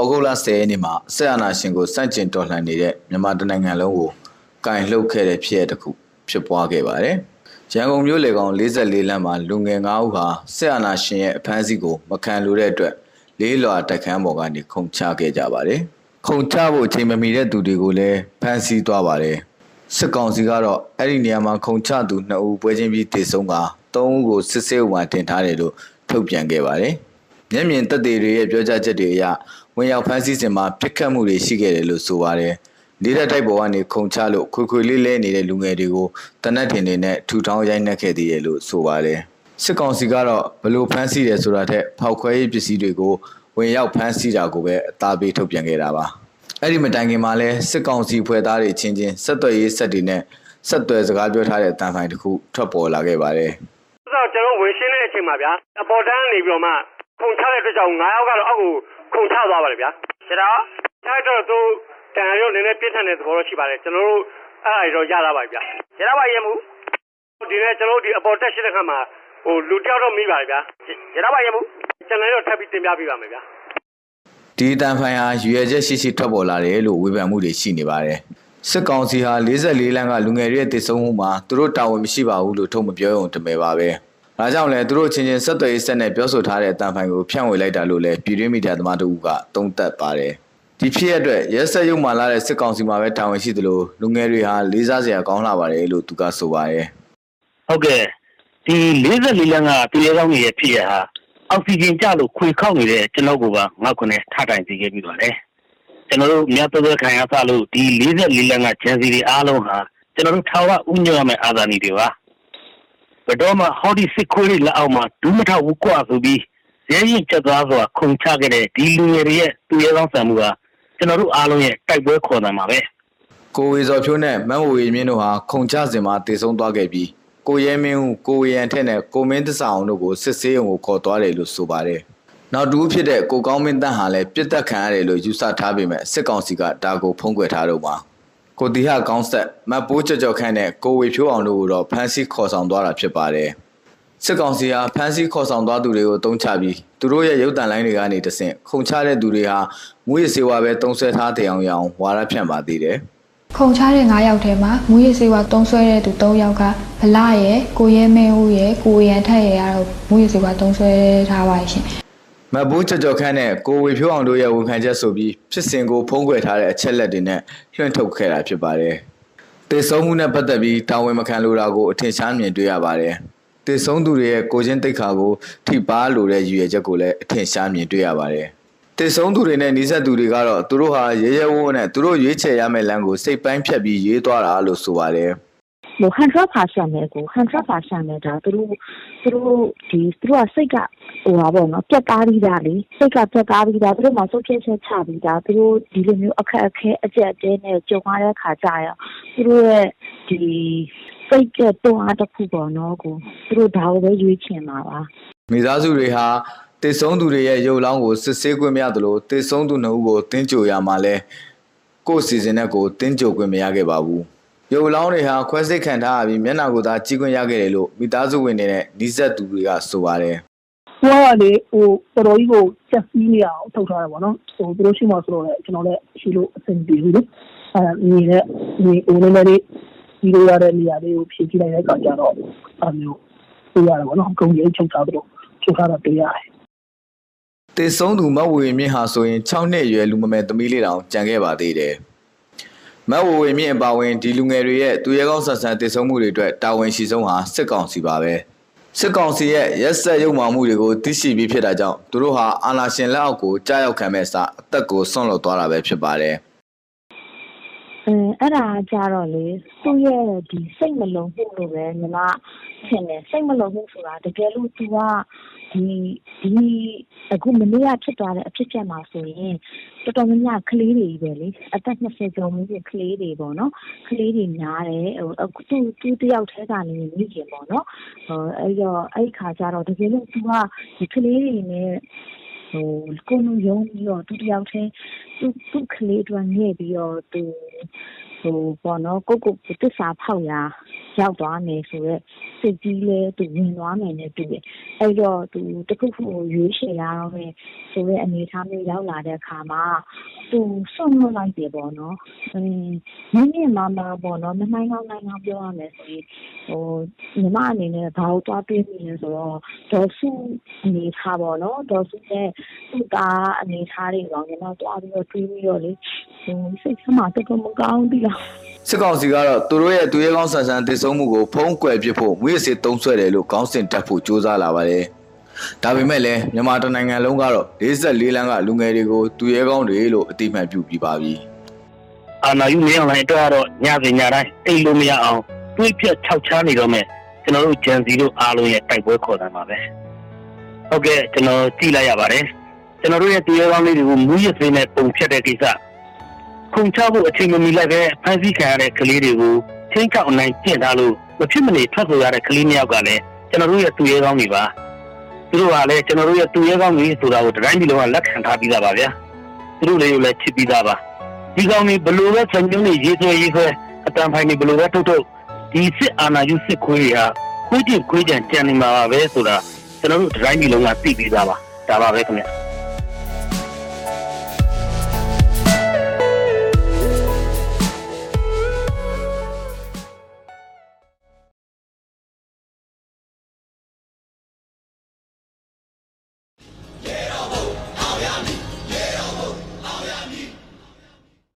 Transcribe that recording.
ဩဂုတ်လ10ရက်နေ့မှာဆက်အာဏာရှင်ကိုစန့်ကျင်တော်လှန်နေတဲ့မြန်မာတိုင်းနိုင်ငံလုံးကိုကင်လှုပ်ခဲ့တဲ့ဖြစ်ရပ်တစ်ခုဖြစ်ပွားခဲ့ပါတယ်။ရန်ကုန်မြို့လေကောင်44လမ်းမှာလူငယ်9ဦးဟာဆက်အာဏာရှင်ရဲ့အဖမ်းဆီးကိုမခံလိုတဲ့အတွက်လေးလွာတက်ခန်းပေါ်ကနေခုန်ချခဲ့ကြပါတယ်။ခုန်ချဖို့အချိန်မမီတဲ့သူတွေကိုလည်းဖမ်းဆီးသွားပါတယ်။ စစ်ကောင်စီကတော့အဲ့ဒီနေရာမှာခုန်ချသူ2ဦးပွဲချင်းပြီးတေဆုံးက3ဦးကိုစစ်ဆေးဥပမာတင်ထားတယ်လို့ထုတ်ပြန်ခဲ့ပါတယ်။မျက်မြင်သက်သေတွေရဲ့ပြောကြားချက်တွေအရဝင်ရောက်ဖမ်းဆီးစဉ်မှာပြစ်ခတ်မှုတွေရှိခဲ့တယ်လို့ဆိုပါတယ်။လေးတဲ့တိုက်ပေါ်ကနေခုန်ချလို့ခွေခွေလေးလဲနေတဲ့လူငယ်တွေကိုတနက်ထင်တွေနဲ့ထူထောင်းရိုက်နှက်ခဲ့သေးတယ်လို့ဆိုပါတယ်။စစ်ကောင်စီကတော့ဘလို့ဖမ်းဆီးတယ်ဆိုတာထက်ဖောက်ခွဲရေးပစ္စည်းတွေကိုဝင်ရောက်ဖမ်းဆီးတာကိုပဲအသားပေးထုတ်ပြန်ခဲ့တာပါ။ အဲ့ဒီမတိုင်ခင်မှာလဲစစ်ကောင်စီဖွဲ့သားတွေချင်းချင်းဆက်သွယ်ရေးဆက်တွေနဲ့ဆက်သွယ်စကားပြောထားတဲ့တန်ဖိုင်တစ်ခုထွက်ပေါ်လာခဲ့ပါတယ်။ဆိုတော့ကျွန်တော်ဝင်ရှင်းတဲ့အချိန်မှာဗျာအပေါ်တန်းနေပြီးတော့မှခုန်ချတဲ့အတွက်ကြောင့်9ယောက်ကတော့အောက်ကိုခုန်ချသွားပါတယ်ဗျာကျွန်တော်ထားတော့သူတန်ရုံနည်းနည်းပြင်းထန်တဲ့သဘောတော့ရှိပါတယ်ကျွန်တော်တို့အဲ့ဒါတွေတော့ရလာပါပြီဗျာကျွန်တော်ပါရင်မှုဒီနေ့ကျွန်တော်တို့ဒီအပေါ်တက်ရှိတဲ့ခါမှာဟိုလူတယောက်တော့မိပါတယ်ဗျာကျွန်တော်ပါရင်မှုကျွန်တော်တို့ထပ်ပြီးတင်ပြပေးပါမယ်ဗျာ ဒီအတန်ဖိုင်ဟာရွေရချက်ရှိရှိထွက်ပေါ်လာတယ်လို့ဝေဖန်မှုတွေရှိနေပါတယ်။စစ်ကောင်စီဟာ44လမ်းကလူငယ်တွေရဲ့တည်ဆုံမှုမှာသူတို့တာဝန်မရှိပါဘူးလို့ထုတ်မပြောရုံတမယ်ပါပဲ။ဒါကြောင့်လဲသူတို့ချင်းချင်းဆက်သွယ်ရေးဆက်နဲ့ပြောဆိုထားတဲ့အတန်ဖိုင်ကိုဖြန့်ဝေလိုက်တာလို့လည်းပြည်တွင်းမီဒီယာသမားတို့ကသုံးသပ်ပါတယ်။ဒီဖြစ်ရတဲ့ရဲဆက်ရုံမှလာတဲ့စစ်ကောင်စီမှာပဲတာဝန်ရှိသလိုလူငယ်တွေဟာလေးစားစရာကောင်းလာပါတယ်လို့သူကဆိုပါတယ်။ဟုတ်ကဲ့ဒီ44လမ်းကပြည်ရဲကောင်းရဲ့ဖြစ်ရဟာ အောက်ဆီဂျင်ကျလို့ခွေခောက်နေတဲ့ကျွန်တော်ကပါငါ့ခုနဲ့ထထိုင်စီခဲ့ပြီးတော့လေကျွန်တော်တို့မြတ်တော်ခံရသလို့ဒီ44လမ်းကဂျန်စီတွေအားလုံးဟာကျွန်တော်တို့ထာဝရဥညွတ်ရမယ့်အာဇာနည်တွေပါဘယ်တော့မှဟောဒီစစ်ခွေးတွေလက်အောက်မှာဒူးမထဘူးကွာဆိုပြီးရဲရင်ချက်သွားစွာခုန်ချခဲ့တဲ့ဒီလူငယ်တွေရဲ့သူရဲကောင်းဆံမှုဟာကျွန်တော်တို့အားလုံးရဲ့တိုက်ပွဲခေါ်တယ်မှာပဲကိုဝေစော်ဖြိုးနဲ့မန်းဝေမြင့်တို့ဟာခုံချစဉ်မှာတည်ဆုံသွားခဲ့ပြီး ကိုရဲမင်းဦးကိုဝေရန်ထက်နဲ့ကိုမင်းတဆအောင်တို့ကိုစစ်ဆေးရုံကိုခေါ်သွားတယ်လို့ဆိုပါတယ်။နောက်တူဖြစ်တဲ့ကိုကောင်းမင်းတန်းဟာလည်းပြစ်တက်ခံရတယ်လို့ယူဆထားပေမဲ့စစ်ကောင်စီကဒါကိုဖုံးကွယ်ထားတော့ပါ။ကိုတီဟကောင်းဆက်မတ်ပိုးကြော်ကြော်ခန့်နဲ့ကိုဝေဖြိုးအောင်တို့ကိုတော့ဖမ်းဆီးခေါ်ဆောင်သွားတာဖြစ်ပါတယ်။စစ်ကောင်စီဟာဖမ်းဆီးခေါ်ဆောင်သွားသူတွေကိုတုံးချပြီးသူတို့ရဲ့ရုပ်တံလိုင်းတွေကနေတဆင့်ခုံချတဲ့သူတွေဟာမူရစေဝါပဲတုံးဆွဲထားတဲ့အောင်ရအောင်ဝါရဖြန့်ပါသေးတယ်။ ခုံချတဲ့9ယောက်ထဲမှာမူရည်စေဝါတုံးဆွဲတဲ့သူ3ယောက်ကဗလာရဲ့ကိုရဲမင်းဦးရဲ့ကိုရန်ထက်ရဲ့ကတော့မူရည်စေဝါတုံးဆွဲထားပါရှင်မတ်ဘူးကြော်ကြော်ခန့်နဲ့ကိုဝေဖြိုးအောင်တို့ရဲ့ဝန်ခံချက်ဆိုပြီးဖြစ်စဉ်ကိုဖုံးကွယ်ထားတဲ့အချက်လက်တွေနဲ့လွှင့်ထုတ်ခဲ့တာဖြစ်ပါတယ်။တေဆုံးမှုနဲ့ပတ်သက်ပြီးတာဝန်မခံလိုတာကိုအထင်ရှားမြင်တွေ့ရပါတယ်။တေဆုံးသူတွေရဲ့ကိုချင်းတိတ်ခါကိုထိပါလိုတဲ့ရည်ရွယ်ချက်ကိုလည်းအထင်ရှားမြင်တွေ့ရပါတယ်။ တေဆုံးသူတွေနဲ့နှိစက်သူတွေကတော့သူတို့ဟာရဲရဲဝံ့ဝံ့နဲ့သူတို့ရွေးချယ်ရမယ့်လမ်းကိုစိတ်ပိုင်းဖြတ်ပြီးရေးသွားတာလို့ဆိုပါတယ်။ဟို100%နဲ့ကို100%နဲ့ဒါသူတို့သူတို့ဒီသူတို့ကစိတ်ကဟိုပါပေါ့နော်ပြတ်သားပြီးသားလေစိတ်ကပြတ်သားပြီးသားသူတို့မှစုပ်ဖြတ်ချက်ချပြီးသားသူတို့ဒီလိုမျိုးအခက်အခဲအကျက်အတဲနဲ့ကြုံရတဲ့ခါကြရသူတို့ရဲ့ဒီစိတ်ကတွန်းအားတစ်ခုပေါ့နော်ကိုသူတို့ဒါကိုပဲရွေးချင်ပါပါမိသားစုတွေဟာ တေဆုံးသူတွေရဲ့ရုပ်လောင်းကိုစစ်ဆေးခွင့်မရသလိုတေဆုံးသူနှစ်ဦးကိုတင်းကြိုရမှာလဲကိုယ့်စီစဉ်နဲ့ကိုတင်းကြိုခွင့်မရခဲ့ပါဘူးရုပ်လောင်းတွေဟာခွဲစိတ်ခံထားရပြီးမျက်နှာကိုသာကြီးခွင့်ရခဲ့တယ်လို့မိသားစုဝင်တွေနဲ့နှိစက်သူတွေကဆိုပါတယ်။ဟိုကလေဟိုတော်တော်ကြီးကိုချက်စီးနေအောင်ထုတ်ထားတယ်ပေါ့နော်။ဟိုသူတို့ရှိမှဆိုတော့လေကျွန်တော်လည်းရှိလို့အဆင်ပြေဘူးလေ။အဲနေတဲ့ဒီဟိုလည်းလေးဒီလိုရတဲ့နေရာလေးကိုဖြည့်ကြည့်လိုက်တဲ့အခါကျတော့အမျိုးပြရတယ်ပေါ့နော်။ကုန်ကြီးချုပ်ထားသလိုချုပ်ထားတာတွေ့ရတယ် တေဆုံးသူမတ်ဝေမြင့်ဟာဆိုရင်6နှစ်အရွယ်လူမမယ်သမီးလေးတောင်ကြံခဲ့ပါသေးတယ်မတ်ဝေမြင့်အပါဝင်ဒီလူငယ်တွေရဲ့သူရဲကောင်းဆန်ဆန်တေဆုံးမှုတွေအတွက်တာဝန်ရှိဆုံးဟာစစ်ကောင်စီပါပဲစစ်ကောင်စီရဲ့ရက်ဆက်ရုံမှမှုတွေကိုသိရှိပြီးဖြစ်တာကြောင့်သူတို့ဟာအာဏာရှင်လက်အောက်ကိုကြားရောက်ခံမဲ့အစားအသက်ကိုဆွန့်လွတ်သွားတာပဲဖြစ်ပါတယ်အဲအဲ့ဒါကြတော့လေသူ့ရဲ့ဒီစိတ်မလုံမှုလို့ပဲညီမထင်တယ်စိတ်မလုံမှုဆိုတာတကယ်လို့ तू ကဒီဒီ အခုမနေ့ကဖြစ်သွားတဲ့အဖြစ်အပျက်မှာဆိုရင်တော်တော်များများကလေးတွေပဲလေအသက်20ကျော်မှုပြင်ကလေးတွေပေါ့နော်ကလေးတွေများတယ်ဟိုအခုသူသူတယောက်တည်းကနေမိခင်ပေါ့နော်ဟိုအဲ့တော့အဲ့ခါကျတော့တကယ်လို့ तू ကဒီကလေးတွေနဲ့ဟိုကိုယ်လုံးယုံပြီးတော့သူတယောက်တည်းသူသူကလေးတွေငဲ့ပြီးတော့သူဟိုပေါ့နော်ကိုကိုကိုတစ္ဆာဖောက်ရာရောက်သွားမယ်ဆိုတော့ စိတ်ကြီးလဲသူဝင်သွားမယ်နဲ့တူတယ်အဲ့တော့သူတခုခုကိုရွေးချယ်ရတော့မယ်ဆိုတဲ့အနေအထားမျိုးရောက်လာတဲ့အခါမှာ သူဆွန့်လွတ်လိုက်တယ်ပေါ့နော်အင်းမြင့်မြင့်မာမာပေါ့နော်မနိုင်အောင်နိုင်အောင်ပြောရမယ်ဆိုရင်ဟိုညီမအနေနဲ့ဘာလို့တွားတွေးမိလဲဆိုတော့ဒေါ်စုအနေထားပေါ့နော်ဒေါ်စုရဲ့သူ့သားအနေထားတွေတော့ညီမတွားပြီးတော့တွေးပြီးတော့လေဟိုစိတ်ဆမ်းမတက်တော့မကောင်းဘူးလားစစ်ကောင်စီကတော့သူတို့ရဲ့သူရဲကောင်းဆန်ဆန်တည်ဆုံမှုကိုဖုံးကွယ်ပစ်ဖို့မွေးစေတုံးဆွဲတယ်လို့ခေါင်းစဉ်တက်ဖို့ကြိုးစားလာပါတယ်။ ဒါပေမဲ့လည်းမြန်မာတိုင်းနိုင်ငံလုံးကတော့44လမ်းကလူငယ်တွေကိုသူရဲကောင်းတွေလို့အတိအမှန်ပြုပြီးပါပြီ။အာနာယူမင်းအောင်လိုင်းအတွက်ကတော့ညစဉ်ညတိုင်းအိတ်လို့မရအောင်တွေးပြတ်ခြောက်ချားနေတော့မယ်ကျွန်တော်တို့ဂျန်စီတို့အားလုံးရဲ့တိုက်ပွဲခေါ်တာပါပဲဟုတ်ကဲ့ကျွန်တော်ကြည့်လိုက်ရပါတယ်ကျွန်တော်တို့ရဲ့တရားကောင်းလေးတွေကိုမူးယစ်စေးနဲ့ပုံဖြတ်တဲ့ကိစ္စခုန်ချဖို့အချိန်မမီလိုက်ပဲဖန်ဆီးခံရတဲ့ကလေးတွေကိုချင်းချောက်အနိုင်ကျင့်ထားလို့မဖြစ်မနေထွက်ဆိုရတဲ့ကလေးမျိုးကလည်းကျွန်တော်တို့ရဲ့သူရဲကောင်းတွေပါ သူတို့ကလည်းကျွန်တော်တို့ရဲ့သူရဲကောင်းတွေဆိုတာကိုတိုင်းပြည်လုံးကလက်ခံထားပြီးသားပါဗျာသူတို့လေးကိုလည်းချစ်ပြီးသားပါဒီကောင်တွေဘလို့ပဲစံညွှန်းတွေရေးဆွဲရေးဆွဲအတန်ဖိုင်တွေဘလို့ပဲထုတ်ထုတ်ဒီစစ်အာဏာယူစစ်ခွေးတွေဟာခွေးကျင်ခွေးကျန်ကြံနေမှာပါပဲဆိုတာကျွန်တော်တို့ဒီတိုင်းပြည်လုံးကသိပြီးသားပါဒါပါပဲခင်ဗျ